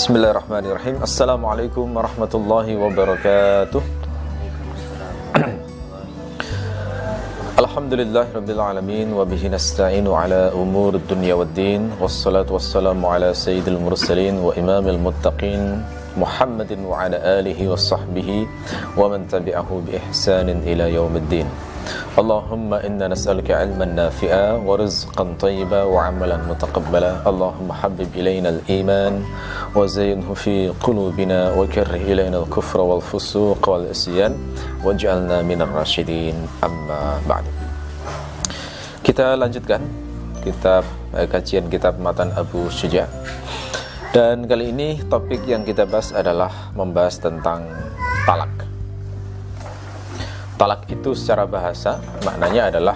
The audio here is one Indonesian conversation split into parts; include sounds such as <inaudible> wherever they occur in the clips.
بسم الله الرحمن الرحيم السلام عليكم ورحمة الله وبركاته الحمد لله رب العالمين وبه نستعين على أمور الدنيا والدين والصلاة والسلام على سيد المرسلين وإمام المتقين محمد وعلى آله وصحبه ومن تبعه بإحسان إلى يوم الدين اللهم إنا نسألك علما نافعا ورزقا طيبا وعملا متقبلا اللهم حبب إلينا الإيمان وزينه في قلوبنا وكره إلينا الكفر والفسوق والعصيان واجعلنا من الراشدين أما بعد Kita lanjutkan kitab eh, kajian kitab Matan Abu Syuja. Dan kali ini topik yang kita bahas adalah membahas tentang talak. Talak itu secara bahasa maknanya adalah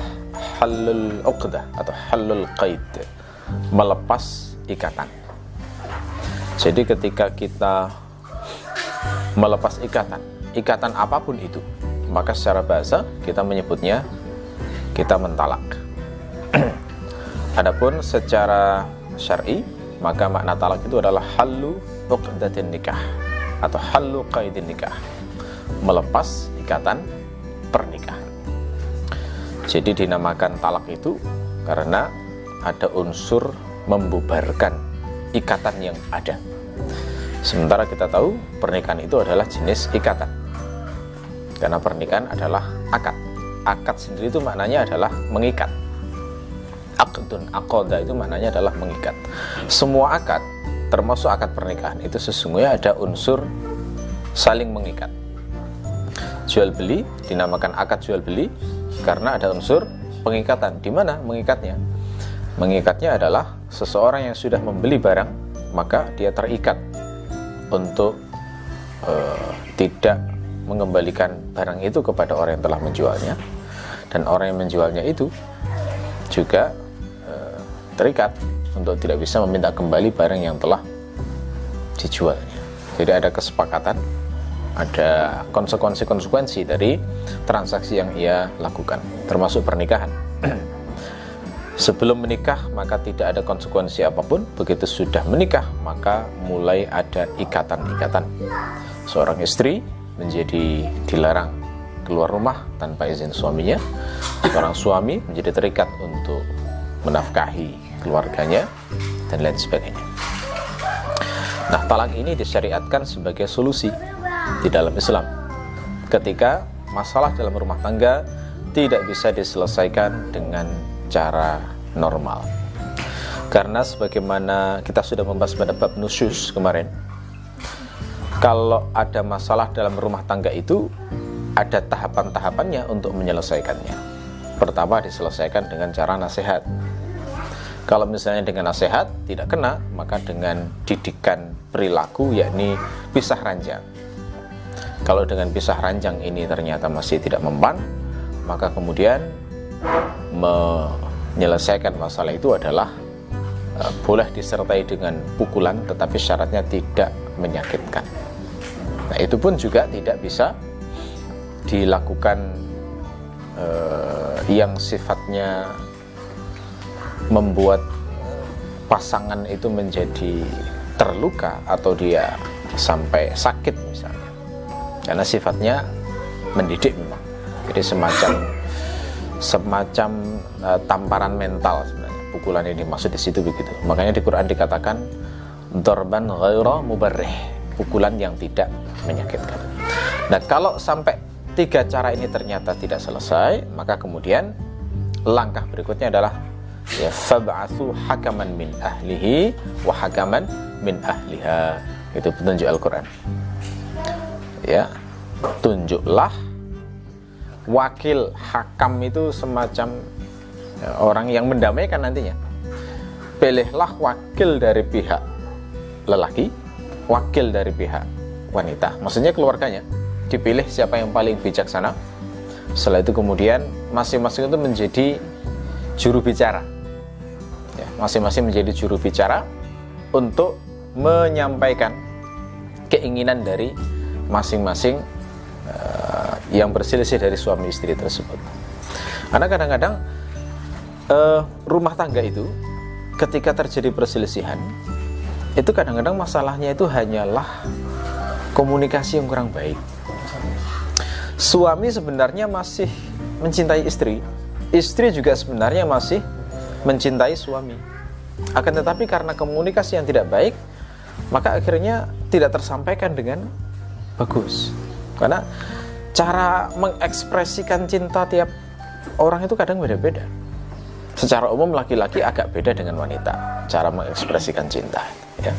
halul uqdah atau halul qaid, melepas ikatan. Jadi ketika kita melepas ikatan, ikatan apa pun itu, maka secara bahasa kita menyebutnya kita mentalak. <clears throat> Adapun secara syar'i, maka makna talak itu adalah halu uqdatin nikah atau halu qaidin nikah. Melepas ikatan pernikahan. Jadi dinamakan talak itu karena ada unsur membubarkan ikatan yang ada. Sementara kita tahu pernikahan itu adalah jenis ikatan. Karena pernikahan adalah akad. Akad sendiri itu maknanya adalah mengikat. Akdun akoda itu maknanya adalah mengikat. Semua akad, termasuk akad pernikahan, itu sesungguhnya ada unsur saling mengikat. Jual beli dinamakan akad jual beli karena ada unsur pengikatan. Di mana mengikatnya? Mengikatnya adalah seseorang yang sudah membeli barang, maka dia terikat untuk uh, tidak mengembalikan barang itu kepada orang yang telah menjualnya dan orang yang menjualnya itu juga uh, terikat untuk tidak bisa meminta kembali barang yang telah dijualnya. Jadi ada kesepakatan, ada konsekuensi-konsekuensi dari transaksi yang ia lakukan, termasuk pernikahan. <clears throat> Sebelum menikah maka tidak ada konsekuensi apa pun, begitu sudah menikah maka mulai ada ikatan-ikatan. Seorang istri menjadi dilarang keluar rumah tanpa izin suaminya. Seorang suami menjadi terikat untuk menafkahi keluarganya dan lain sebagainya. Nah, talak ini disyariatkan sebagai solusi di dalam Islam. Ketika masalah dalam rumah tangga tidak bisa diselesaikan dengan cara normal. Karena sebagaimana kita sudah membahas pada bab nusyus kemarin, kalau ada masalah dalam rumah tangga itu ada tahapan-tahapannya untuk menyelesaikannya. Pertama diselesaikan dengan cara nasihat. Kalau misalnya dengan nasihat tidak kena, maka dengan didikan perilaku yakni pisah ranjang. Kalau dengan pisah ranjang ini ternyata masih tidak mempan, maka kemudian menyelesaikan masalah itu adalah uh, boleh disertai dengan pukulan tetapi syaratnya tidak menyakitkan. Nah, itu pun juga tidak bisa dilakukan uh, yang sifatnya membuat pasangan itu menjadi terluka atau dia sampai sakit misalnya karena sifatnya mendidik memang. Jadi semacam semacam uh, tamparan mental sebenarnya. Pukulan ini maksud di situ begitu. Makanya di Quran dikatakan dorban ghaira mubarrih. Pukulan yang tidak menyakitkan. Nah kalau sampai tiga cara ini ternyata tidak selesai maka kemudian langkah berikutnya adalah ya fab'atsu hakaman min ahlihi wa hakaman min ahliha. Itu petunjuk Al-Qur'an ya tunjuklah wakil hakam itu semacam ya, orang yang mendamaikan nantinya. Pilihlah wakil dari pihak lelaki wakil dari pihak wanita. Maksudnya keluarganya. Dipilih siapa yang paling bijaksana. Setelah itu kemudian masing-masing itu menjadi juru bicara. Ya, masing-masing menjadi juru bicara untuk menyampaikan keinginan dari masing-masing uh, yang berselisih dari suami istri tersebut. Karena kadang-kadang uh, rumah tangga itu ketika terjadi perselisihan itu kadang-kadang masalahnya itu hanyalah komunikasi yang kurang baik. Suami sebenarnya masih mencintai istri, istri juga sebenarnya masih mencintai suami. Akan tetapi karena komunikasi yang tidak baik, maka akhirnya tidak tersampaikan dengan bagus. Karena cara mengekspresikan cinta tiap orang itu kadang beda-beda. Secara umum laki-laki agak beda dengan wanita cara mengekspresikan cinta, ya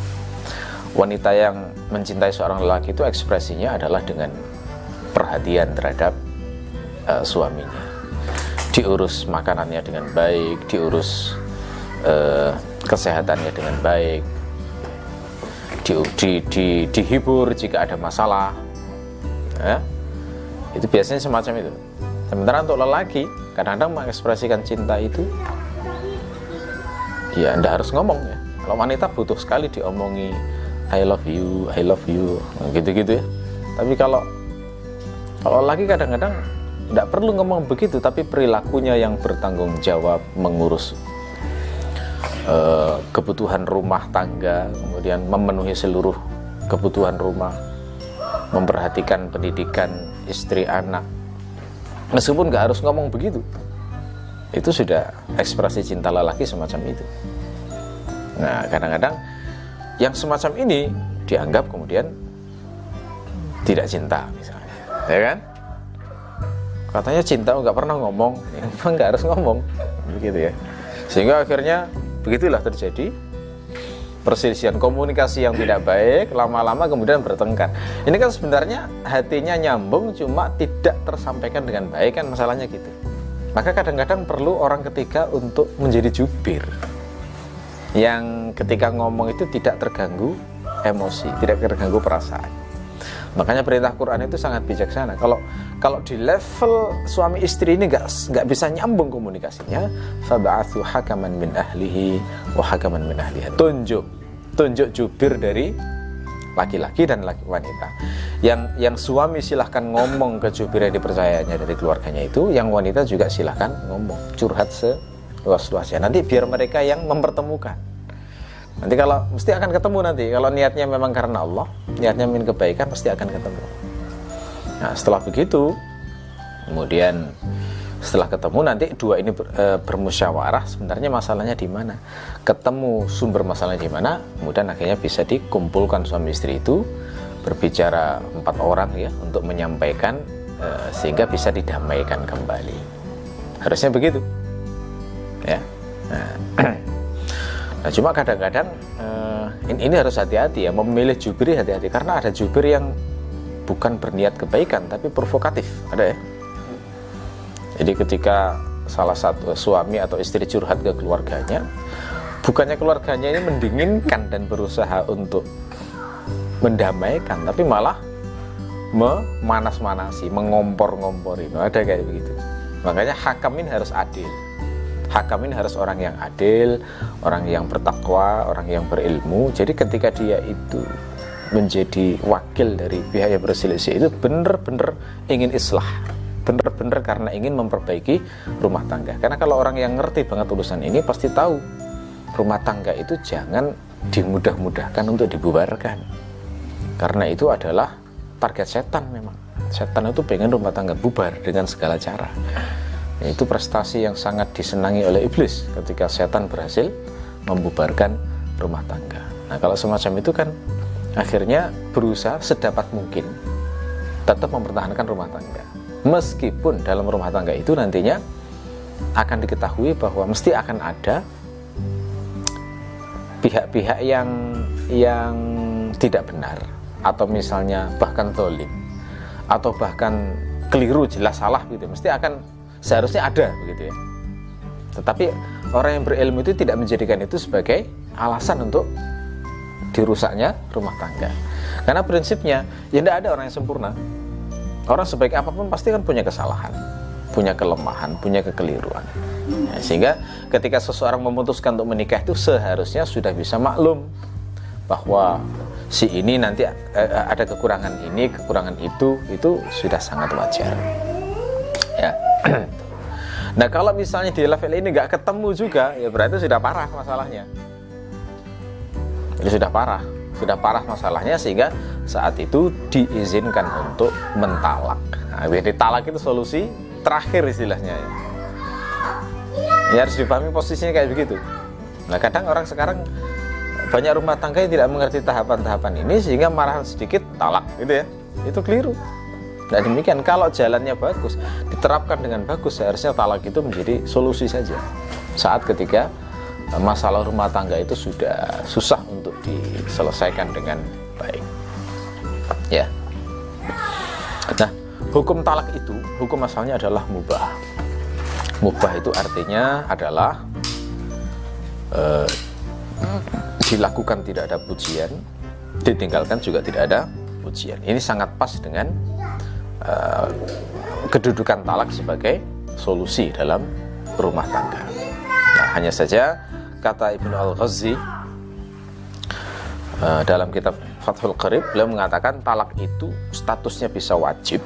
wanita yang mencintai seorang lelaki itu ekspresinya adalah dengan perhatian terhadap uh, suaminya diurus makanannya dengan baik diurus uh, kesehatannya dengan baik di, di, di, dihibur jika ada masalah. Ya. Itu biasanya semacam itu. Sementara untuk lelaki kadang-kadang mengekspresikan cinta itu ya anda harus ngomong ya. Kalau wanita butuh sekali diomongi I love you, I love you, gitu-gitu ya. Tapi kalau kalau lagi kadang-kadang tidak perlu ngomong begitu, tapi perilakunya yang bertanggung jawab mengurus uh, kebutuhan rumah tangga, kemudian memenuhi seluruh kebutuhan rumah, memperhatikan pendidikan istri anak. Meskipun nggak harus ngomong begitu, itu sudah ekspresi cinta lelaki semacam itu. Nah, kadang-kadang yang semacam ini dianggap kemudian tidak cinta misalnya. Ya kan? Katanya cinta nggak pernah ngomong. <laughs> Ya, nggak harus ngomong? Begitu ya. Sehingga akhirnya begitulah terjadi. Perselisihan komunikasi yang tidak baik lama-lama kemudian bertengkar. Ini kan sebenarnya hatinya nyambung cuma tidak tersampaikan dengan baik kan masalahnya gitu. Maka kadang-kadang perlu orang ketiga untuk menjadi jubir. Yang ketika ngomong itu tidak terganggu emosi, tidak terganggu perasaan. Makanya perintah Quran itu sangat bijaksana. Kalau kalau di level suami istri ini nggak nggak bisa nyambung komunikasinya, fab'athu hakaman min ahlihi wa hakaman min ahliha. Tunjuk tunjuk jubir dari laki-laki dan laki wanita. Yang yang suami silahkan ngomong ke jubir yang dipercayanya dari keluarganya itu, yang wanita juga silahkan ngomong curhat se luas-luasnya. Nanti biar mereka yang mempertemukan. Nanti kalau mesti akan ketemu nanti. Kalau niatnya memang karena Allah, niatnya ingin kebaikan pasti akan ketemu. Nah, setelah begitu, kemudian setelah ketemu nanti dua ini ber, e, bermusyawarah. Sebenarnya masalahnya di mana? Ketemu sumber masalahnya di mana? Kemudian akhirnya bisa dikumpulkan suami istri itu berbicara empat orang ya untuk menyampaikan e, sehingga bisa didamaikan kembali. Harusnya begitu. Ya. Nah, <clears throat> nah cuma kadang-kadang uh, ini, ini harus hati-hati ya memilih jubir hati-hati. Karena ada jubir yang bukan berniat kebaikan tapi provokatif. Ada ya? Jadi ketika salah satu suami atau istri curhat ke keluarganya bukannya keluarganya ini mendinginkan dan berusaha untuk mendamaikan tapi malah memanas-manasi mengompor-ngompori ada kayak begitu. Makanya hakam ini harus adil hakam ini harus orang yang adil, orang yang bertakwa, orang yang berilmu. Jadi ketika dia itu menjadi wakil dari pihak yang berselisih itu benar-benar ingin islah. Benar-benar karena ingin memperbaiki rumah tangga. Karena kalau orang yang ngerti banget urusan ini pasti tahu rumah tangga itu jangan dimudah-mudahkan untuk dibubarkan. Karena itu adalah target setan memang. Setan itu pengen rumah tangga bubar dengan segala cara itu prestasi yang sangat disenangi oleh iblis ketika setan berhasil membubarkan rumah tangga. Nah, kalau semacam itu kan akhirnya berusaha sedapat mungkin tetap mempertahankan rumah tangga. Meskipun dalam rumah tangga itu nantinya akan diketahui bahwa mesti akan ada pihak-pihak yang yang tidak benar atau misalnya bahkan tolim atau bahkan keliru jelas salah gitu mesti akan seharusnya ada begitu ya tetapi orang yang berilmu itu tidak menjadikan itu sebagai alasan untuk dirusaknya rumah tangga karena prinsipnya ya tidak ada orang yang sempurna orang sebaik apa pun pasti kan punya kesalahan punya kelemahan, punya kekeliruan ya, sehingga ketika seseorang memutuskan untuk menikah itu seharusnya sudah bisa maklum bahwa si ini nanti eh, ada kekurangan ini, kekurangan itu, itu sudah sangat wajar. Ya. <clears throat> nah kalau misalnya di level ini nggak ketemu juga, ya berarti sudah parah masalahnya. Jadi sudah parah, sudah parah masalahnya sehingga saat itu diizinkan untuk mentalak. Nah, jadi talak itu solusi terakhir istilahnya ya. Ya harus dipahami posisinya kayak begitu. Nah kadang orang sekarang banyak rumah tangga yang tidak mengerti tahapan-tahapan ini sehingga marah sedikit talak gitu ya. Itu keliru. Nah demikian. Kalau jalannya bagus diterapkan dengan bagus seharusnya talak itu menjadi solusi saja. Saat ketika eh, masalah rumah tangga itu sudah susah untuk diselesaikan dengan baik. Ya. Nah hukum talak itu hukum asalnya adalah mubah. Mubah itu artinya adalah eh, dilakukan tidak ada pujian ditinggalkan juga tidak ada pujian. Ini sangat pas dengan uh, kedudukan talak sebagai solusi dalam rumah tangga. Nah, hanya saja kata Ibnu Al-Ghazi uh, dalam kitab Fathul Qarib beliau mengatakan talak itu statusnya bisa wajib,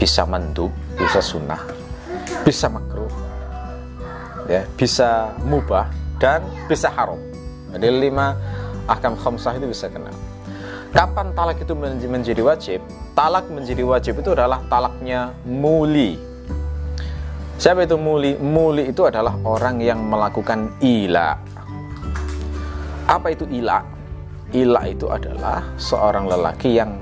bisa mandub, bisa sunnah, bisa makruh, ya, bisa mubah dan bisa haram. Jadi lima ahkam khamsah itu bisa kena. Kapan talak itu menjadi wajib? Talak menjadi wajib itu adalah talaknya muli. Siapa itu muli? Muli itu adalah orang yang melakukan ila. Apa itu ila? Ila itu adalah seorang lelaki yang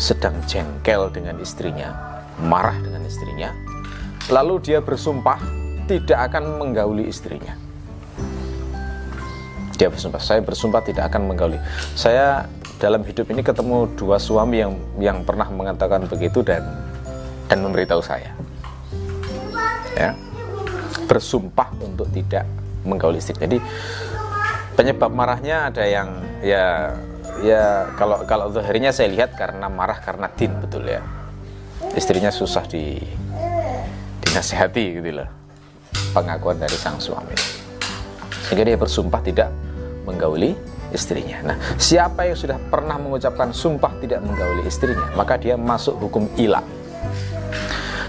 sedang jengkel dengan istrinya, marah dengan istrinya, lalu dia bersumpah tidak akan menggauli istrinya. Dia bersumpah, saya bersumpah tidak akan menggauli. Saya dalam hidup ini ketemu dua suami yang yang pernah mengatakan begitu dan dan memberitahu saya. Ya. Bersumpah untuk tidak menggauli istri jadi penyebab marahnya ada yang ya ya kalau kalau zahirnya saya lihat karena marah karena din betul ya. Istrinya susah di dinasehati gitu loh pengakuan dari sang suami. Sehingga dia bersumpah tidak menggauli istrinya. Nah, siapa yang sudah pernah mengucapkan sumpah tidak menggauli istrinya, maka dia masuk hukum ilah.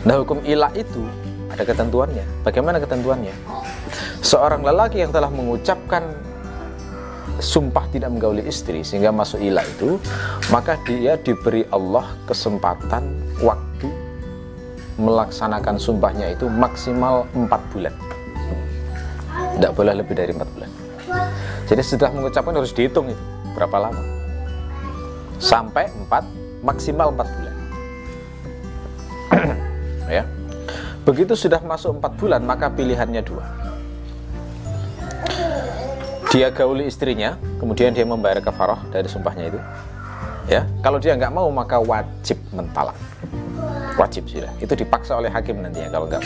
Nah, hukum ilah itu ada ketentuannya. Bagaimana ketentuannya? Seorang lelaki yang telah mengucapkan sumpah tidak menggauli istri sehingga masuk ilah itu, maka dia diberi Allah kesempatan waktu melaksanakan sumpahnya itu maksimal 4 bulan. Tidak boleh lebih dari 4 bulan. Jadi setelah mengucapkan harus dihitung itu berapa lama. Sampai 4 maksimal 4 bulan. <clears throat> ya. Begitu sudah masuk 4 bulan maka pilihannya dua. Dia gauli istrinya, kemudian dia membayar kafarah dari sumpahnya itu. Ya, kalau dia nggak mau maka wajib mentalak. Wajib sudah. Itu dipaksa oleh hakim nantinya kalau nggak.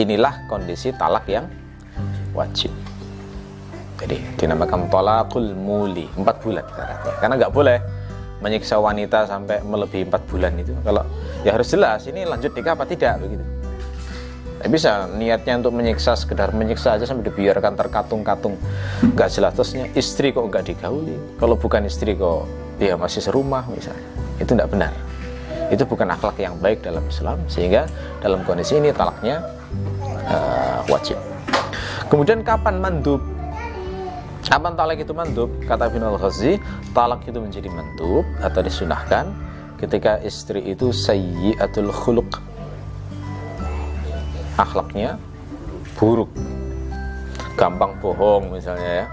Inilah kondisi talak yang wajib. Jadi dinamakan tolakul muli empat bulan syaratnya. Karena nggak boleh menyiksa wanita sampai melebihi empat bulan itu. Kalau ya harus jelas ini lanjut nikah apa tidak begitu. Tidak bisa niatnya untuk menyiksa sekedar menyiksa aja sampai dibiarkan terkatung-katung nggak jelas terusnya istri kok nggak digauli kalau bukan istri kok ya masih serumah misalnya itu tidak benar itu bukan akhlak yang baik dalam Islam sehingga dalam kondisi ini talaknya uh, wajib kemudian kapan mandub Kapan talak itu mandub? Kata Ibn al-Ghazi, talak itu menjadi mandub atau disunahkan ketika istri itu sayyiatul khuluq. Akhlaknya buruk. Gampang bohong misalnya ya.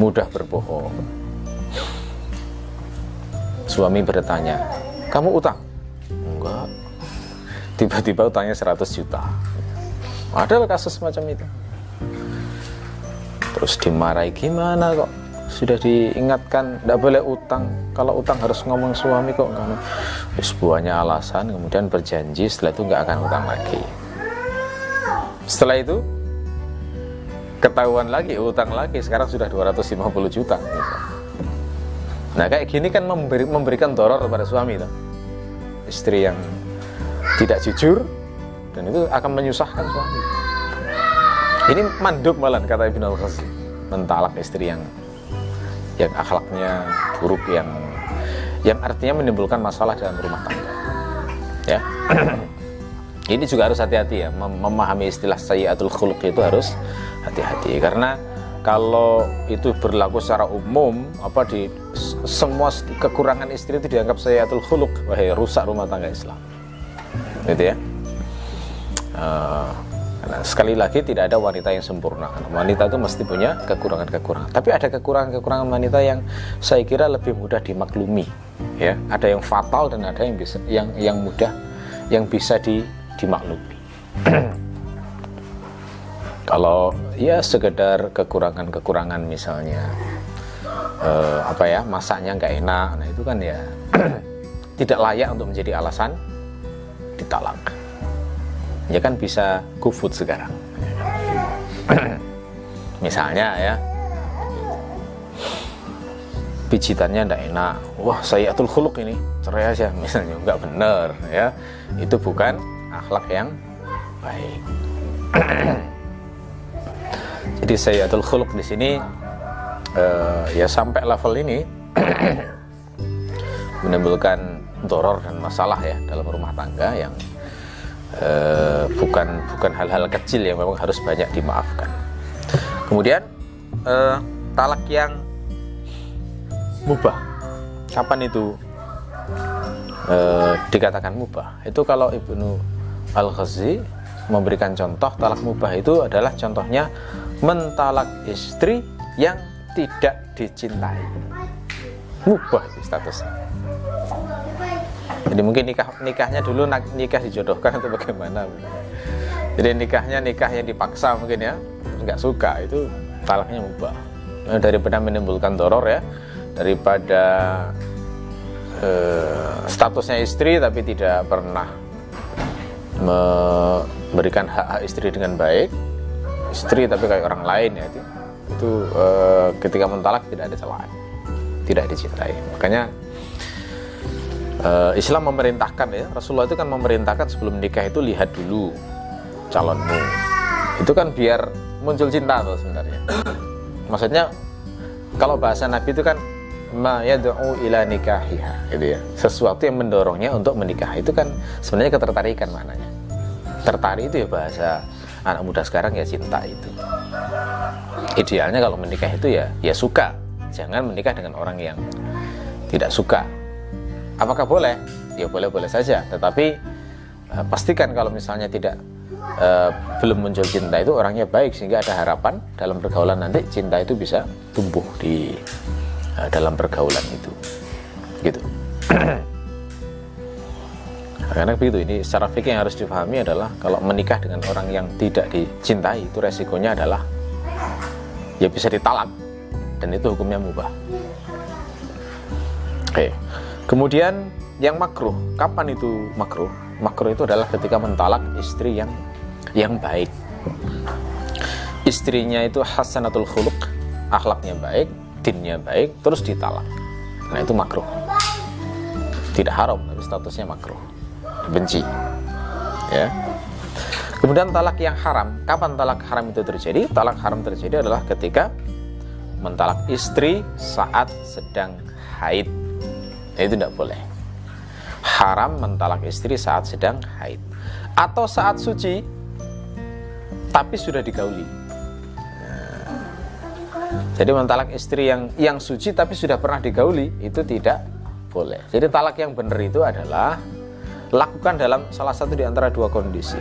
Mudah berbohong. Suami bertanya, "Kamu utang?" "Enggak." Tiba-tiba utangnya 100 juta. Ada kasus semacam itu terus dimarahi. Gimana kok? Sudah diingatkan tidak boleh utang. Kalau utang harus ngomong suami kok karena sebuahnya alasan kemudian berjanji setelah itu nggak akan utang lagi. Setelah itu ketahuan lagi utang lagi sekarang sudah 250 juta. Nah kayak gini kan memberi, memberikan doror kepada suami itu istri yang tidak jujur dan itu akan menyusahkan suami. Ini mandub malah kata Ibn al-Ghazi mentalak istri yang yang akhlaknya buruk yang yang artinya menimbulkan masalah dalam rumah tangga. Ya. <clears throat> Ini juga harus hati-hati ya. Mem memahami istilah sayyatul khuluq itu harus hati-hati. Karena kalau itu berlaku secara umum apa di semua kekurangan istri itu dianggap sayatul khuluk wahai rusak rumah tangga Islam. Gitu ya. Uh, karena sekali lagi tidak ada wanita yang sempurna. Wanita itu mesti punya kekurangan-kekurangan. Tapi ada kekurangan-kekurangan wanita yang saya kira lebih mudah dimaklumi ya. Ada yang fatal dan ada yang bisa yang yang mudah yang bisa di, dimaklumi. <clears throat> Kalau ya sekedar kekurangan-kekurangan misalnya eh, apa ya masaknya nggak enak nah itu kan ya <clears throat> tidak layak untuk menjadi alasan ditalak ya kan bisa food sekarang. <clears throat> Misalnya ya pijitannya ndak enak. Wah saya atul khuluk ini cerai aja. <laughs> Misalnya nggak bener ya. Itu bukan akhlak yang baik. <clears throat> Jadi sayyatul khuluq di sini uh, ya sampai level ini <clears throat> menimbulkan doror dan masalah ya dalam rumah tangga yang uh, bukan bukan hal-hal kecil yang memang harus banyak dimaafkan. Kemudian uh, talak yang mubah. Kapan itu uh, dikatakan mubah? Itu kalau Ibnu Al-Ghazi memberikan contoh talak mubah itu adalah contohnya mentalak istri yang tidak dicintai mubah itu statusnya jadi mungkin nikah nikahnya dulu nikah dijodohkan atau bagaimana? Jadi nikahnya nikah yang dipaksa mungkin ya. Nggak suka itu talaknya mubah. Nah, daripada menimbulkan doror ya daripada eh, statusnya istri tapi tidak pernah memberikan hak-hak istri dengan baik istri tapi kayak orang lain ya itu itu uh, ketika mentalak tidak ada celaan tidak dicintai. Makanya uh, Islam memerintahkan ya. Rasulullah itu kan memerintahkan sebelum nikah itu lihat dulu calonmu. Itu kan biar muncul cinta tuh sebenarnya. <clears throat> Maksudnya kalau bahasa Nabi itu kan ma yad'u ila nikahiha gitu ya. Sesuatu yang mendorongnya untuk menikah itu kan sebenarnya ketertarikan maknanya. Tertarik itu ya bahasa anak muda sekarang ya cinta itu. Idealnya kalau menikah itu ya ya suka. Jangan menikah dengan orang yang tidak suka apakah boleh ya boleh boleh saja tetapi uh, pastikan kalau misalnya tidak uh, belum muncul cinta itu orangnya baik sehingga ada harapan dalam pergaulan nanti cinta itu bisa tumbuh di uh, dalam pergaulan itu gitu <clears throat> karena begitu ini secara fikih yang harus difahami adalah kalau menikah dengan orang yang tidak dicintai itu resikonya adalah ya bisa ditalak dan itu hukumnya mubah. Oke. Kemudian yang makruh, kapan itu makruh? Makruh itu adalah ketika mentalak istri yang yang baik. Istrinya itu hasanatul khuluq, akhlaknya baik, dinnya baik, terus ditalak. Nah, itu makruh. Tidak haram, tapi statusnya makruh benci ya kemudian talak yang haram kapan talak haram itu terjadi talak haram terjadi adalah ketika mentalak istri saat sedang haid itu tidak boleh haram mentalak istri saat sedang haid atau saat suci tapi sudah digauli jadi mentalak istri yang yang suci tapi sudah pernah digauli itu tidak boleh. Jadi talak yang benar itu adalah lakukan dalam salah satu di antara dua kondisi.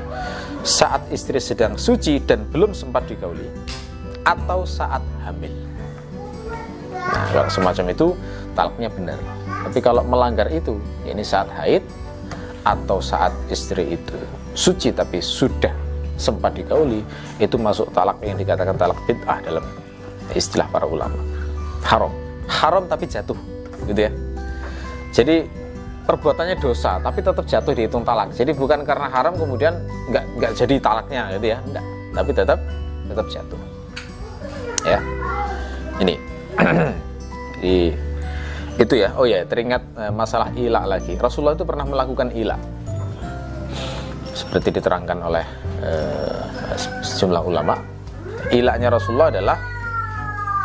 Saat istri sedang suci dan belum sempat digauli atau saat hamil. Nah, kalau semacam itu talaknya benar. Tapi kalau melanggar itu, ini saat haid atau saat istri itu suci tapi sudah sempat digauli, itu masuk talak yang dikatakan talak bid'ah dalam istilah para ulama. Haram. Haram tapi jatuh, gitu ya. Jadi perbuatannya dosa tapi tetap jatuh dihitung talak jadi bukan karena haram kemudian nggak nggak jadi talaknya gitu ya enggak tapi tetap tetap jatuh ya ini <clears throat> di itu ya oh ya teringat eh, masalah ilah lagi Rasulullah itu pernah melakukan ilah seperti diterangkan oleh eh, sejumlah ulama ilahnya Rasulullah adalah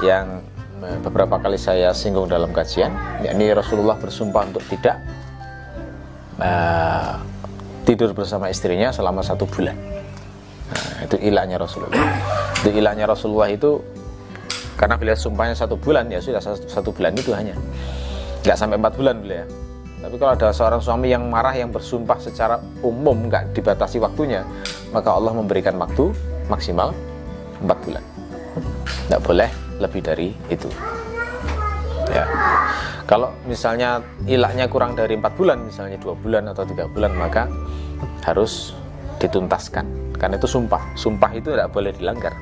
yang eh, beberapa kali saya singgung dalam kajian yakni Rasulullah bersumpah untuk tidak uh, tidur bersama istrinya selama satu bulan. Nah, itu ilahnya Rasulullah. Itu ilahnya Rasulullah itu karena beliau sumpahnya satu bulan ya sudah satu, bulan itu hanya. Nggak sampai empat bulan beliau. Tapi kalau ada seorang suami yang marah yang bersumpah secara umum nggak dibatasi waktunya maka Allah memberikan waktu maksimal empat bulan. Nggak boleh lebih dari itu. Ya. Kalau misalnya ilaknya kurang dari empat bulan misalnya dua bulan atau tiga bulan maka harus dituntaskan. Karena itu sumpah. Sumpah itu tidak boleh dilanggar.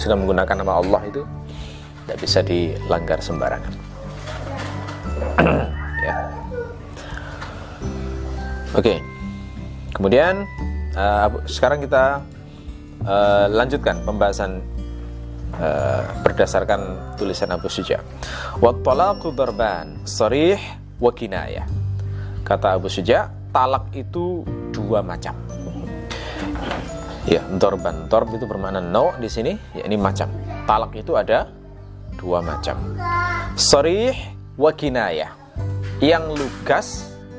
Sudah menggunakan nama Allah itu tidak bisa dilanggar sembarangan <clears throat> ya oke kemudian uh, sekarang kita uh, lanjutkan pembahasan uh, berdasarkan tulisan Abu Suja. Wa talaqu darban sarih wa. Kata Abu Suja, talak itu dua macam. Ya, dorban. Dorb itu bermakna no di sini, ya ini macam. Talak itu ada dua macam. Sarih wa kinayah. Yang lugas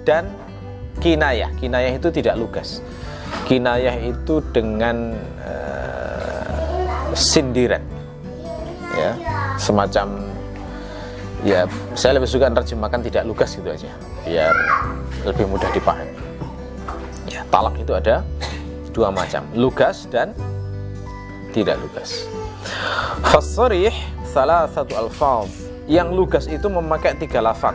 dan kinayah. Kinayah itu tidak lugas. Kinayah itu dengan uh, sindiran ya semacam ya saya lebih suka terjemahkan tidak lugas gitu aja biar lebih mudah dipahami ya talak itu ada dua macam lugas dan tidak lugas fasarih salah satu alfaz yang lugas itu memakai tiga lafaz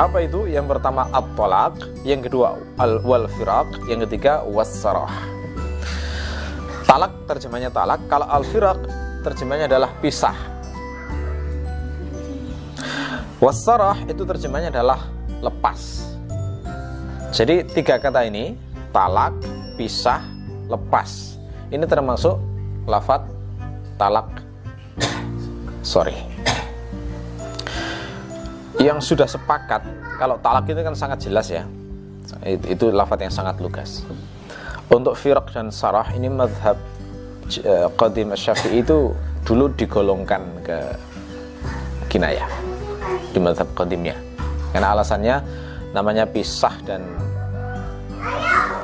apa itu yang pertama at-talaq yang kedua al-wal firaq yang ketiga was-sarah talak terjemahnya talak kalau al-firaq terjemahnya adalah pisah. Wasarah itu terjemahnya adalah lepas. Jadi tiga kata ini talak, pisah, lepas. Ini termasuk lafat talak. Sorry. Yang sudah sepakat kalau talak itu kan sangat jelas ya. Itu lafat yang sangat lugas. Untuk firak dan sarah ini madhab Eh, Qadim Syafi'i itu dulu digolongkan ke kinayah di mazhab qadimnya. Karena alasannya namanya pisah dan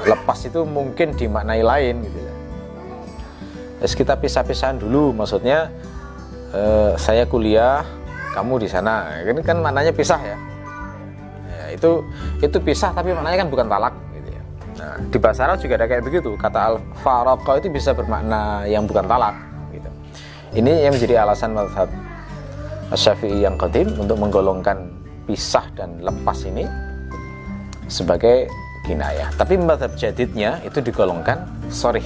lepas itu mungkin dimaknai lain gitu ya. Terus kita pisah-pisahan dulu, maksudnya eh, saya kuliah, kamu di sana. Ini kan maknanya pisah ya. ya itu itu pisah tapi maknanya kan bukan talak Nah, di bahasa Arab juga ada kayak begitu. Kata al faraqah itu bisa bermakna yang bukan talak gitu. Ini yang menjadi alasan mazhab Syafi'i yang qadim untuk menggolongkan pisah dan lepas ini sebagai kinayah. Tapi mazhab jadidnya itu digolongkan sorry.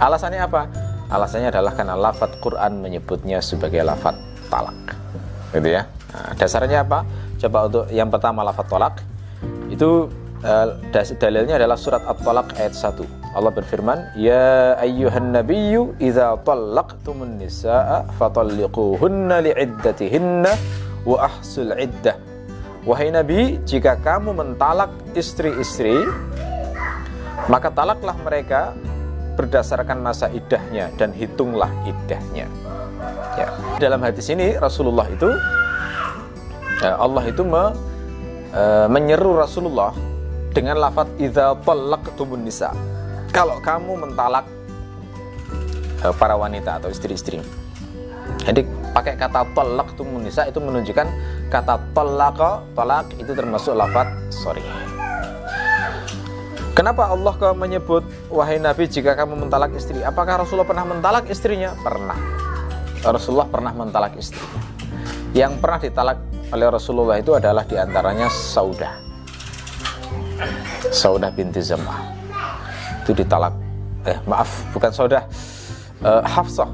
Alasannya apa? Alasannya adalah karena lafat Quran menyebutnya sebagai lafat talak. Gitu ya. Nah, dasarnya apa? Coba untuk yang pertama lafat talak itu Uh, dalilnya adalah surat At-Talaq ayat 1. Allah berfirman, "Ya ayyuhan nabiyyu idza talaqtumun nisaa fatalliquhunna li'iddatihinna wa ahsul iddah." Wahai Nabi, jika kamu mentalak istri-istri, maka talaklah mereka berdasarkan masa iddahnya dan hitunglah iddahnya. Ya. Dalam hadis ini Rasulullah itu ya, Allah itu me, uh, menyeru Rasulullah dengan lafat idza talaqtumun nisa. Kalau kamu mentalak uh, para wanita atau istri-istri. Jadi pakai kata talaqtumun nisa itu menunjukkan kata talaqa, talak itu termasuk lafat sorry. Kenapa Allah kau menyebut wahai Nabi jika kamu mentalak istri? Apakah Rasulullah pernah mentalak istrinya? Pernah. Rasulullah pernah mentalak istrinya. Yang pernah ditalak oleh Rasulullah itu adalah di antaranya Saudah. Saudah binti Zam'ah itu ditalak eh maaf bukan Saudah uh, Hafsah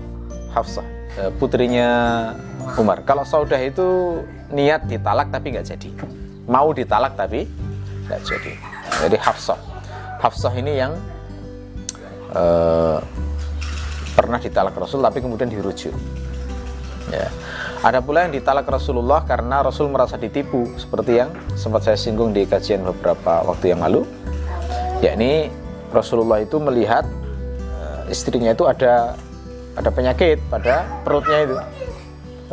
Hafsah uh, putrinya Umar kalau Saudah itu niat ditalak tapi nggak jadi mau ditalak tapi nggak jadi jadi Hafsah Hafsah ini yang uh, pernah ditalak Rasul tapi kemudian dirujuk ya ada pula yang ditalak Rasulullah karena Rasul merasa ditipu seperti yang sempat saya singgung di kajian beberapa waktu yang lalu. Yakni Rasulullah itu melihat uh, istrinya itu ada ada penyakit pada perutnya itu.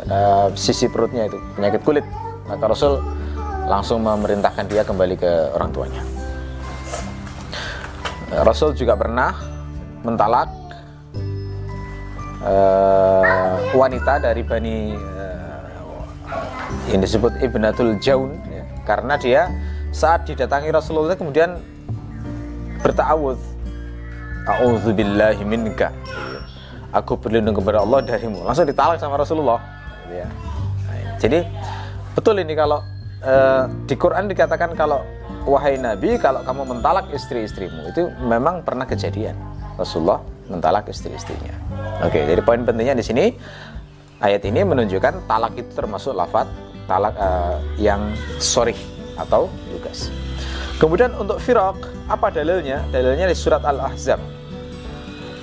Pada sisi perutnya itu, penyakit kulit. Maka Rasul langsung memerintahkan dia kembali ke orang tuanya. Rasul juga pernah mentalak uh, wanita dari bani uh, yang disebut Ibnatul Jaun ya, karena dia saat didatangi Rasulullah kemudian bertawud Aku berlindung kepada Allah darimu. Langsung ditalak sama Rasulullah. Ya. Jadi betul ini kalau uh, di Quran dikatakan kalau wahai Nabi kalau kamu mentalak istri-istrimu itu memang pernah kejadian Rasulullah mentalak istri-istrinya. Oke, jadi poin pentingnya di sini ayat ini menunjukkan talak itu termasuk lafat talak uh, yang sorry atau lugas. Kemudian untuk firaq, apa dalilnya? Dalilnya di surat Al-Ahzab.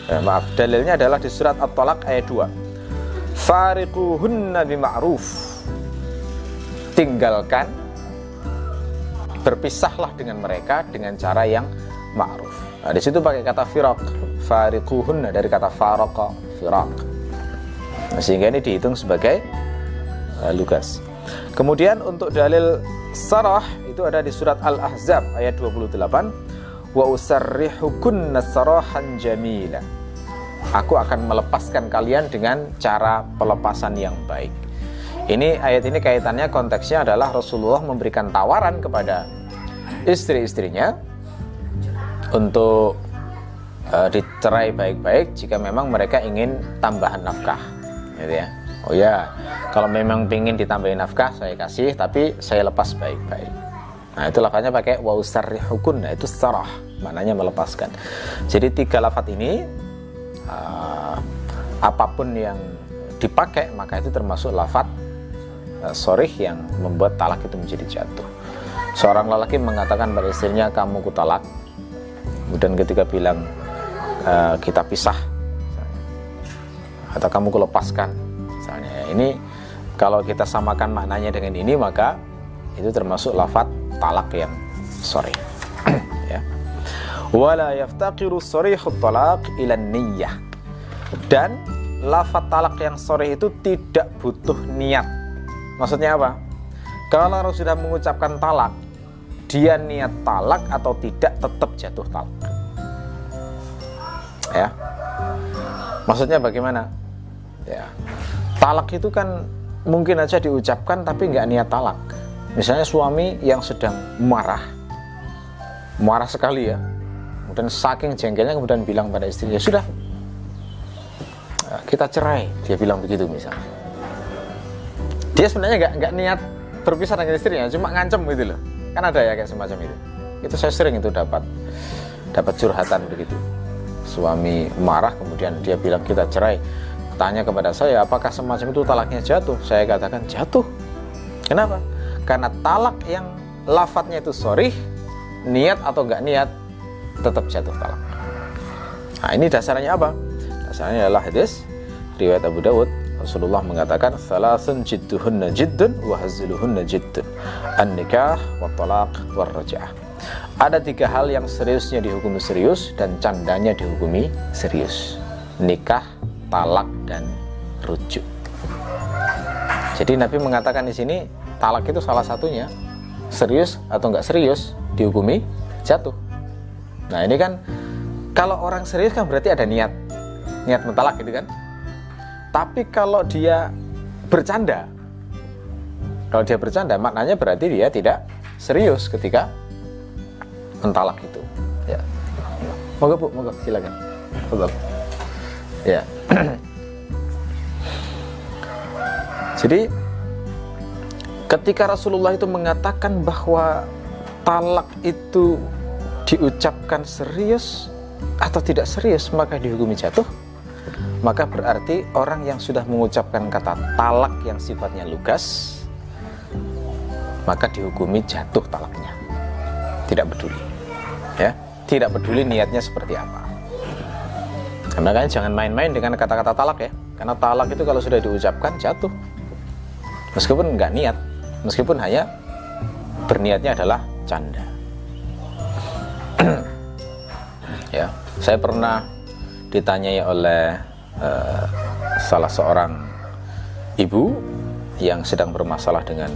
Eh, maaf, dalilnya adalah di surat At-Talaq ayat 2. Fariquhunna bima'ruf. Tinggalkan berpisahlah dengan mereka dengan cara yang ma'ruf. Nah, di situ pakai kata firaq, fariquhunna dari kata faraqa, firaq. Nah, sehingga ini dihitung sebagai uh, lugas. Kemudian untuk dalil sarah itu ada di surat Al-Ahzab ayat 28 wa usarrihukunna sarahan jamila aku akan melepaskan kalian dengan cara pelepasan yang baik ini ayat ini kaitannya konteksnya adalah Rasulullah memberikan tawaran kepada istri-istrinya untuk uh, dicerai baik-baik jika memang mereka ingin tambahan nafkah gitu ya. Oh ya kalau memang ingin ditambahin nafkah saya kasih tapi saya lepas baik-baik. Nah itu lafaznya pakai wa usarrihukun nah itu sarah maknanya melepaskan. Jadi tiga lafaz ini uh, apa pun yang dipakai maka itu termasuk lafaz uh, sorih yang membuat talak itu menjadi jatuh. Seorang lelaki mengatakan pada istrinya kamu kutalak kemudian ketika bilang uh, kita pisah atau kamu kulepaskan misalnya. Ya. ini kalau kita samakan maknanya dengan ini maka itu termasuk lafat talak yang sore <clears throat> ya. Wala yaftaqiru sarihut talaq ila niyyah. Dan lafat talak yang sore itu tidak butuh niat maksudnya apa? Kalau sudah mengucapkan talak dia niat talak atau tidak tetap jatuh talak. Ya. Maksudnya bagaimana? Ya. Talak itu kan mungkin aja diucapkan tapi nggak niat talak. Misalnya suami yang sedang marah. Marah sekali ya. Kemudian saking jengkelnya kemudian bilang pada istrinya sudah kita cerai. Dia bilang begitu misalnya dia sebenarnya nggak nggak niat berpisah dengan istrinya cuma ngancem gitu loh. Kan ada ya kayak semacam itu. Itu saya sering itu dapat dapat curhatan begitu. Suami marah kemudian dia bilang kita cerai. Tanya kepada saya apakah semacam itu talaknya jatuh? Saya katakan jatuh. Kenapa? Karena talak yang lafadznya itu sorry niat atau enggak niat tetap jatuh talak. Nah ini dasarnya apa? Dasarnya adalah hadis riwayat Abu Dawud Rasulullah mengatakan salasun jidduhunna jiddun wa hazluhunna jiddun an-nikah wa talaq wa raja'ah ada tiga hal yang seriusnya dihukumi serius dan candanya dihukumi serius nikah talak dan rujuk. Jadi Nabi mengatakan di sini talak itu salah satunya serius atau enggak serius dihukumi jatuh. Nah ini kan kalau orang serius kan berarti ada niat niat mentalak gitu kan. Tapi kalau dia bercanda, kalau dia bercanda maknanya berarti dia tidak serius ketika mentalak itu. Ya. Moga bu, moga silakan. Moga. Ya. <clears throat> Jadi ketika Rasulullah itu mengatakan bahwa talak itu diucapkan serius atau tidak serius maka dihukumi jatuh maka berarti orang yang sudah mengucapkan kata talak yang sifatnya lugas maka dihukumi jatuh talaknya tidak peduli ya tidak peduli niatnya seperti apa Makanya jangan main-main dengan kata-kata talak ya. Karena talak itu kalau sudah diucapkan jatuh. Meskipun nggak niat, meskipun hanya berniatnya adalah canda. <clears throat> ya, saya pernah ditanyai oleh uh, salah seorang ibu yang sedang bermasalah dengan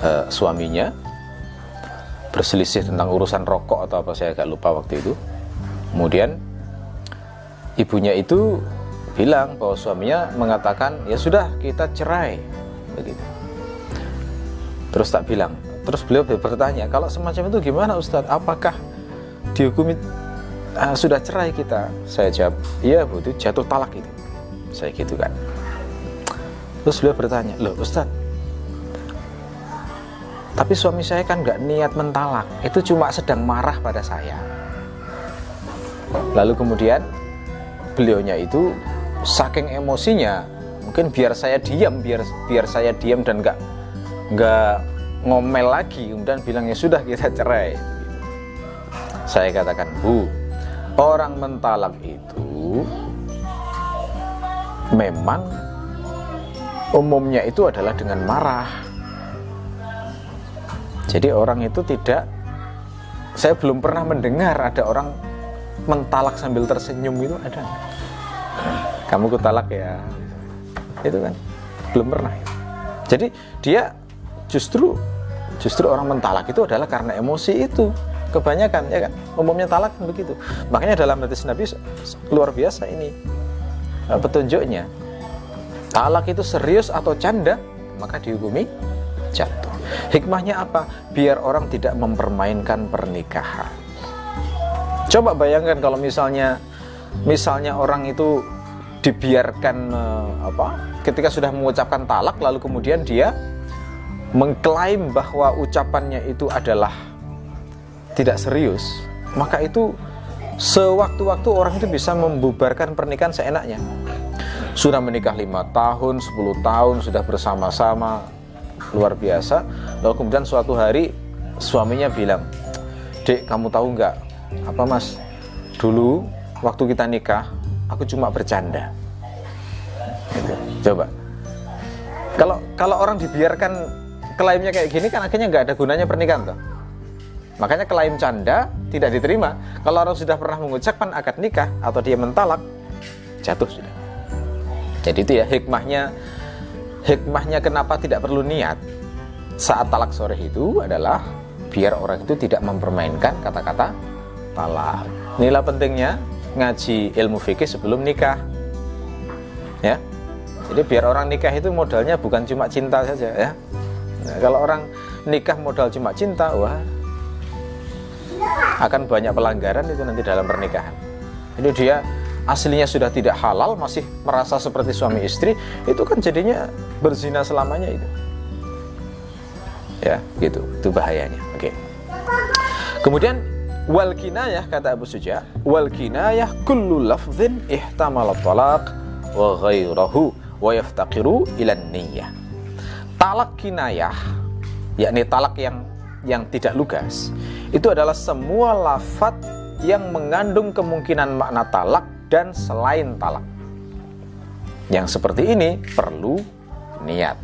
uh, suaminya. Berselisih tentang urusan rokok atau apa saya agak lupa waktu itu. Kemudian ibunya itu bilang bahwa suaminya mengatakan ya sudah kita cerai. Begitu. Terus tak bilang. Terus beliau bertanya kalau semacam itu gimana Ustadz? Apakah dihukumi uh, sudah cerai kita. Saya jawab iya bu itu jatuh talak itu. Saya gitu kan. Terus beliau bertanya loh Ustadz tapi suami saya kan nggak niat mentalak. Itu cuma sedang marah pada saya. Lalu kemudian beliaunya itu saking emosinya mungkin biar saya diam biar biar saya diam dan nggak nggak ngomel lagi. Kemudian bilang ya sudah kita cerai. Saya katakan bu orang mentalak itu memang umumnya itu adalah dengan marah. Jadi orang itu tidak saya belum pernah mendengar ada orang mentalak sambil tersenyum itu ada kamu kutalak ya. Itu kan belum pernah jadi dia justru justru orang mentalak itu adalah karena emosi itu kebanyakan ya kan? Umumnya talak kan begitu. Makanya dalam hadis Nabi luar biasa ini eh, petunjuknya talak itu serius atau canda maka dihukumi jatuh. Hikmahnya apa? Biar orang tidak mempermainkan pernikahan. Coba bayangkan kalau misalnya misalnya orang itu dibiarkan eh, apa? Ketika sudah mengucapkan talak lalu kemudian dia mengklaim bahwa ucapannya itu adalah tidak serius, maka itu sewaktu-waktu orang itu bisa membubarkan pernikahan seenaknya. Sudah menikah lima tahun, 10 tahun, sudah bersama-sama, luar biasa. Lalu kemudian suatu hari suaminya bilang, Dek, kamu tahu nggak? Apa mas? Dulu waktu kita nikah, aku cuma bercanda. Gitu. Coba. Kalau kalau orang dibiarkan klaimnya kayak gini kan akhirnya nggak ada gunanya pernikahan tuh. Makanya klaim canda tidak diterima. Kalau orang sudah pernah mengucapkan akad nikah atau dia mentalak, jatuh sudah. Jadi itu ya hikmahnya hikmahnya kenapa tidak perlu niat saat talak sore itu adalah biar orang itu tidak mempermainkan kata-kata talak. Inilah pentingnya ngaji ilmu fikih sebelum nikah. Ya. Jadi biar orang nikah itu modalnya bukan cuma cinta saja ya. Nah, kalau orang nikah modal cuma cinta, wah akan banyak pelanggaran itu nanti dalam pernikahan. Itu dia aslinya sudah tidak halal, masih merasa seperti suami istri, itu kan jadinya berzina selamanya itu. Ya, gitu. Itu bahayanya. Oke. Kemudian wal kinayah kata Abu Suja, wal kinayah kullu lafdhin ihtamala talaq wa ghairahu wa yaftaqiru ila niyyah talak kinayah yakni talak yang yang tidak lugas. Itu adalah semua lafat yang mengandung kemungkinan makna talak dan selain talak. Yang seperti ini perlu niat.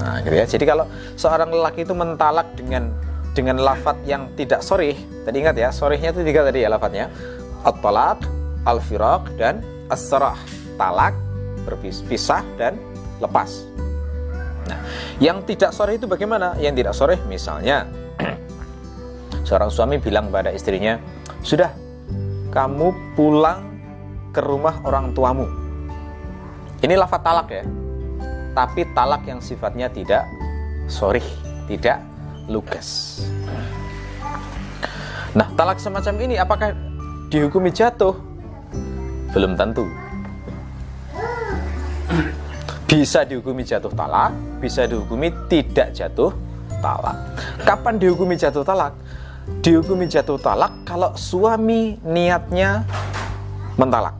Nah gitu ya. Jadi kalau seorang lelaki itu mentalak dengan dengan lafat yang tidak sorih tadi ingat ya sorihnya itu tiga tadi ya lafatnya. At-talak al-firaq dan as-sarah. Talak berpisah dan lepas Nah, yang tidak sore itu bagaimana? Yang tidak sore misalnya <clears throat> seorang suami bilang pada istrinya, "Sudah, kamu pulang ke rumah orang tuamu." Ini lafaz talak ya. Tapi talak yang sifatnya tidak sorry, tidak lugas. Nah, talak semacam ini apakah dihukumi jatuh? Belum tentu bisa dihukumi jatuh talak, bisa dihukumi tidak jatuh talak. Kapan dihukumi jatuh talak? Dihukumi jatuh talak kalau suami niatnya mentalak.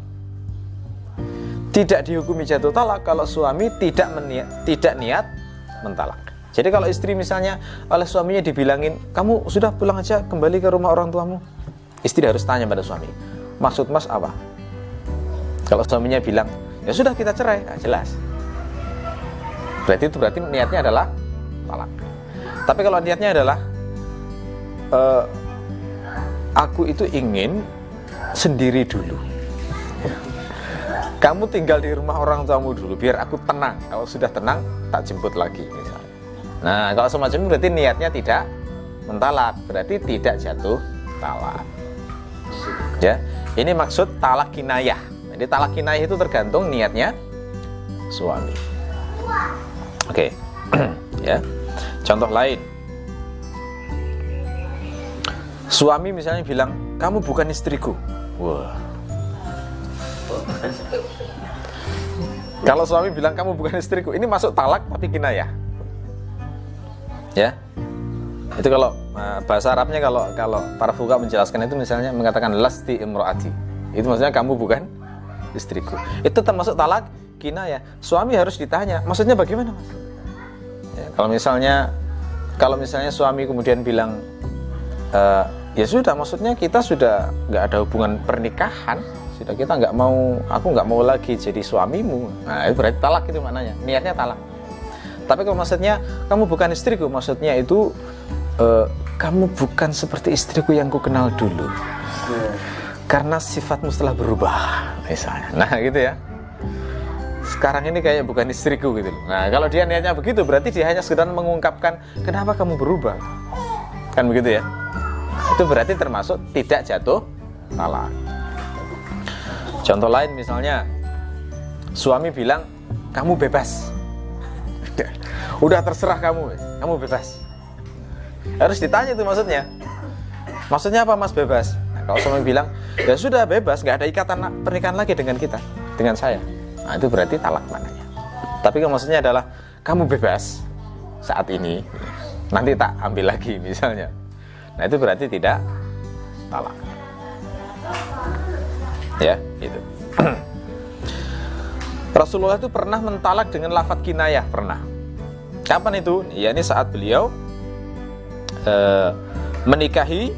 Tidak dihukumi jatuh talak kalau suami tidak meniat, tidak niat mentalak. Jadi kalau istri misalnya oleh suaminya dibilangin, kamu sudah pulang aja kembali ke rumah orang tuamu. Istri harus tanya pada suami, maksud mas apa? Kalau suaminya bilang, ya sudah kita cerai, nah, jelas berarti itu berarti niatnya adalah talak. Tapi kalau niatnya adalah uh, aku itu ingin sendiri dulu. Kamu tinggal di rumah orang tuamu dulu biar aku tenang. Kalau sudah tenang tak jemput lagi misalnya. Nah kalau semacam berarti niatnya tidak mentalak. Berarti tidak jatuh talak. Ya ini maksud talak kinayah. Jadi talak kinayah itu tergantung niatnya suami. Oke. <clears throat> ya. Contoh lain. Suami misalnya bilang, "Kamu bukan istriku." Wah. Kalau suami bilang kamu bukan istriku, ini masuk talak tapi kinayah. Ya. Itu kalau uh, bahasa Arabnya kalau kalau para fuka menjelaskan itu misalnya mengatakan lasti imroati. Itu maksudnya kamu bukan istriku. Itu termasuk talak kinayah. Suami harus ditanya, maksudnya bagaimana, Mas? Ya, kalau misalnya kalau misalnya suami kemudian bilang e, ya sudah maksudnya kita sudah nggak ada hubungan pernikahan sudah kita nggak mau aku nggak mau lagi jadi suamimu nah itu berarti talak itu maknanya niatnya talak tapi kalau maksudnya kamu bukan istriku maksudnya itu e, kamu bukan seperti istriku yang ku kenal dulu karena sifatmu telah berubah misalnya nah gitu ya sekarang ini kayak bukan istriku gitu Nah kalau dia niatnya begitu berarti dia hanya sekedar mengungkapkan kenapa kamu berubah. Kan begitu ya. Itu berarti termasuk tidak jatuh talak. Contoh lain misalnya suami bilang kamu bebas. <laughs> Udah terserah kamu, kamu bebas. Harus ditanya itu maksudnya. Maksudnya apa mas bebas? Nah, kalau suami bilang ya sudah bebas, nggak ada ikatan pernikahan lagi dengan kita, dengan saya Nah, itu berarti talak mananya. Tapi maksudnya adalah kamu bebas saat ini, nanti tak ambil lagi misalnya. Nah, itu berarti tidak talak. Ya, itu. <clears throat> Rasulullah itu pernah mentalak dengan lafat kinayah, pernah. Kapan itu? Ya ini saat beliau uh, menikahi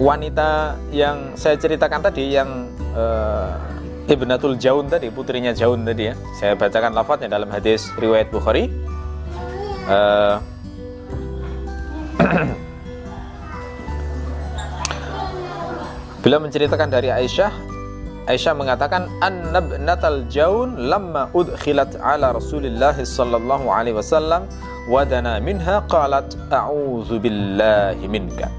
wanita yang saya ceritakan tadi yang uh, Ibnatul Jaun tadi, putrinya Jaun tadi ya. Saya bacakan lafadznya dalam hadis riwayat Bukhari. <clears throat> Uh, Bila menceritakan dari Aisyah, Aisyah mengatakan annabnatal jaun lamma udkhilat ala Rasulillah sallallahu alaihi wasallam wadana minha qalat a'udzu billahi minka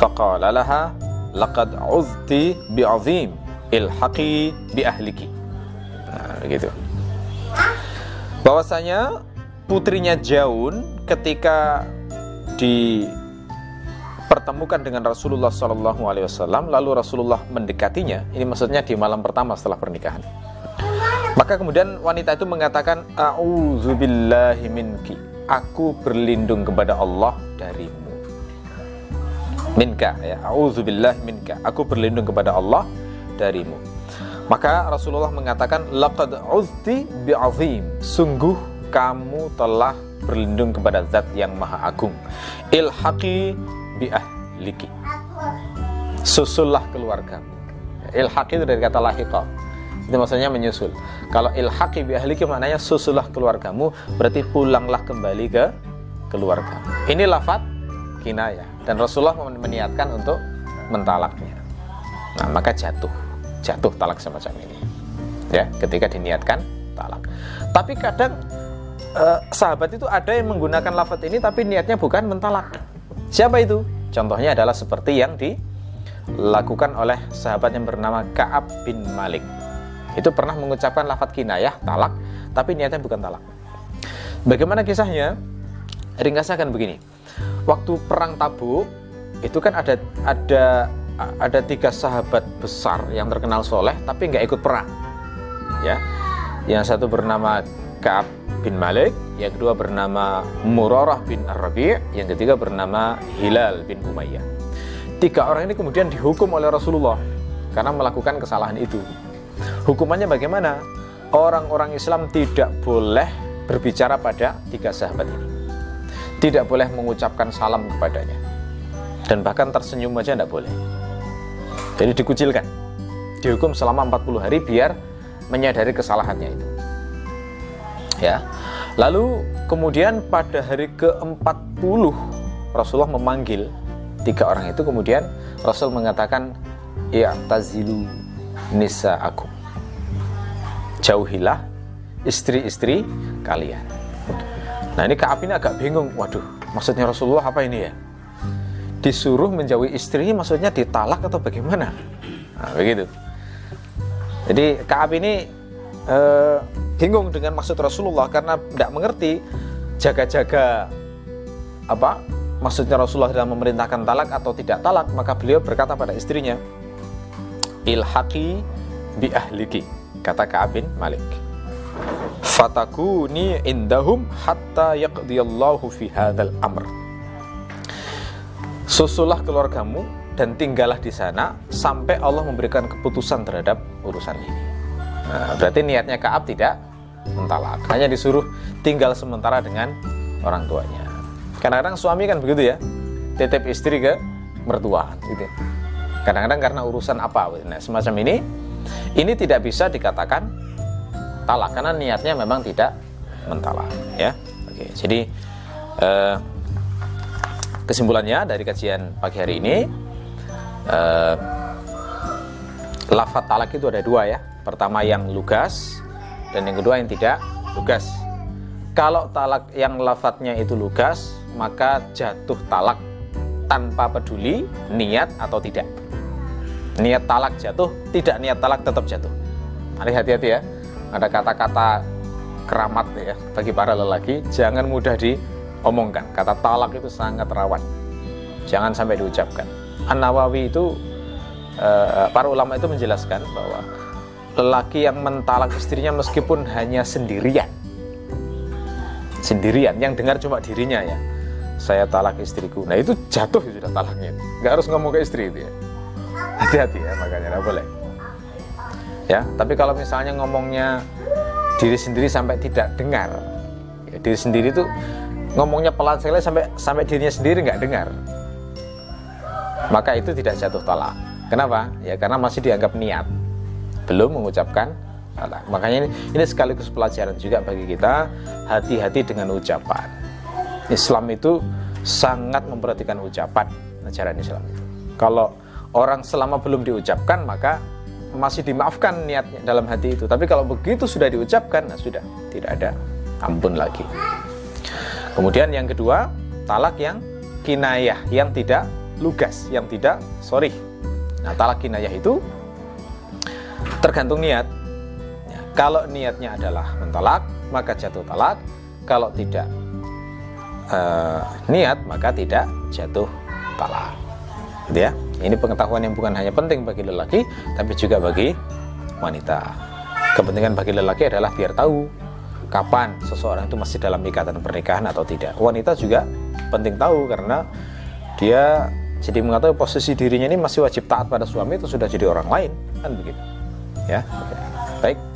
faqala laha laqad uzti bi'azim ilhaqi bi ahliki. Nah, gitu. Bahwasanya putrinya Jaun ketika dipertemukan dengan Rasulullah Shallallahu Alaihi Wasallam, lalu Rasulullah mendekatinya. Ini maksudnya di malam pertama setelah pernikahan. Maka kemudian wanita itu mengatakan, A'udzubillahi minki. Aku berlindung kepada Allah darimu. Minka ya, A'udzubillahi minka. Aku berlindung kepada Allah darimu. Maka Rasulullah mengatakan laqad uzti bi'azim. Sungguh kamu telah berlindung kepada zat yang maha agung. Ilhaqi bi ahliki. Susullah keluargamu. Ilhaqi itu dari kata lahiqa. Itu maksudnya menyusul. Kalau ilhaqi bi ahliki maknanya susullah keluargamu, berarti pulanglah kembali ke keluarga. Ini lafat kinayah dan Rasulullah meniatkan untuk mentalaknya. Nah, maka jatuh jatuh talak semacam ini. Ya ketika diniatkan talak. Tapi kadang eh, sahabat itu ada yang menggunakan lafaz ini tapi niatnya bukan mentalak. Siapa itu? Contohnya adalah seperti yang dilakukan oleh sahabat yang bernama Kaab bin Malik. Itu pernah mengucapkan lafaz kinayah talak tapi niatnya bukan talak. Bagaimana kisahnya? Ringkasnya akan begini. Waktu perang Tabuk itu kan ada ada ada tiga sahabat besar yang terkenal soleh tapi nggak ikut perang. Ya. Yang satu bernama Kaab bin Malik yang kedua bernama Murarah bin Ar-Rabi' yang ketiga bernama Hilal bin Umayyah. Tiga orang ini kemudian dihukum oleh Rasulullah karena melakukan kesalahan itu. Hukumannya bagaimana? Orang-orang Islam tidak boleh berbicara pada tiga sahabat ini. Tidak boleh mengucapkan salam kepadanya. Dan bahkan tersenyum aja tidak boleh jadi dikucilkan. Dihukum selama 40 hari biar menyadari kesalahannya itu. Ya. Lalu kemudian pada hari ke-40 Rasulullah memanggil tiga orang itu kemudian Rasul mengatakan ya tazilu nisa aku jauhilah istri-istri kalian nah ini Kaab ini agak bingung waduh maksudnya Rasulullah apa ini ya disuruh menjauhi istri maksudnya ditalak atau bagaimana? Nah, begitu. Jadi Kaab ini uh, bingung dengan maksud Rasulullah karena tidak mengerti jaga-jaga apa maksudnya Rasulullah dalam memerintahkan talak atau tidak talak maka beliau berkata pada istrinya ilhaqi bi ahliki kata Ka'ab bin Malik. Fatakuni indahum hatta yaqdiyallahu fi hadzal amr susulah keluargamu dan tinggallah di sana sampai Allah memberikan keputusan terhadap urusan ini. Nah, berarti niatnya Kaab tidak mentalak, hanya disuruh tinggal sementara dengan orang tuanya. Kadang-kadang suami kan begitu ya, titip istri ke mertua, gitu. Kadang-kadang karena urusan apa, nah, semacam ini, ini tidak bisa dikatakan talak karena niatnya memang tidak mentalak, ya. Oke, jadi eh, kesimpulannya dari kajian pagi hari ini uh, lafat talak itu ada dua ya. Pertama yang lugas dan yang kedua yang tidak lugas. Kalau talak yang lafadznya itu lugas maka jatuh talak tanpa peduli niat atau tidak. Niat talak jatuh tidak niat talak tetap jatuh. Mari hati-hati ya. Ada kata-kata keramat ya bagi para lelaki. Jangan mudah diomongkan kata talak itu sangat rawan. Jangan sampai diucapkan. An Nawawi itu uh, para ulama itu menjelaskan bahwa lelaki yang mentalak istrinya meskipun hanya sendirian. Sendirian yang dengar cuma dirinya ya. Saya talak istriku. Nah itu jatuh sudah talaknya. Nggak harus ngomong ke istri itu ya. Hati-hati ya makanya nggak boleh. Ya tapi kalau misalnya ngomongnya diri sendiri sampai tidak dengar ya, diri sendiri itu ngomongnya pelan sekali sampai sampai dirinya sendiri nggak dengar maka itu tidak jatuh talak. Kenapa? Ya karena masih dianggap niat, belum mengucapkan talak. Makanya ini, ini sekaligus pelajaran juga bagi kita hati-hati dengan ucapan. Islam itu sangat memperhatikan ucapan ajaran Islam itu. Kalau orang selama belum diucapkan maka masih dimaafkan niatnya dalam hati itu. Tapi kalau begitu sudah diucapkan, nah sudah tidak ada ampun lagi. Kemudian yang kedua, talak yang kinayah yang tidak lugas yang tidak sorry nah talak kinayah itu tergantung niat. Ya, kalau niatnya adalah mentolak maka jatuh talak. Kalau tidak uh, niat maka tidak jatuh talak. Gitu ya. Ini pengetahuan yang bukan hanya penting bagi lelaki tapi juga bagi wanita. Kepentingan bagi lelaki adalah biar tahu kapan seseorang itu masih dalam ikatan pernikahan atau tidak. Wanita juga penting tahu karena dia jadi mengatakan posisi dirinya ini masih wajib taat pada suami itu sudah jadi orang lain kan begitu? Ya. Baik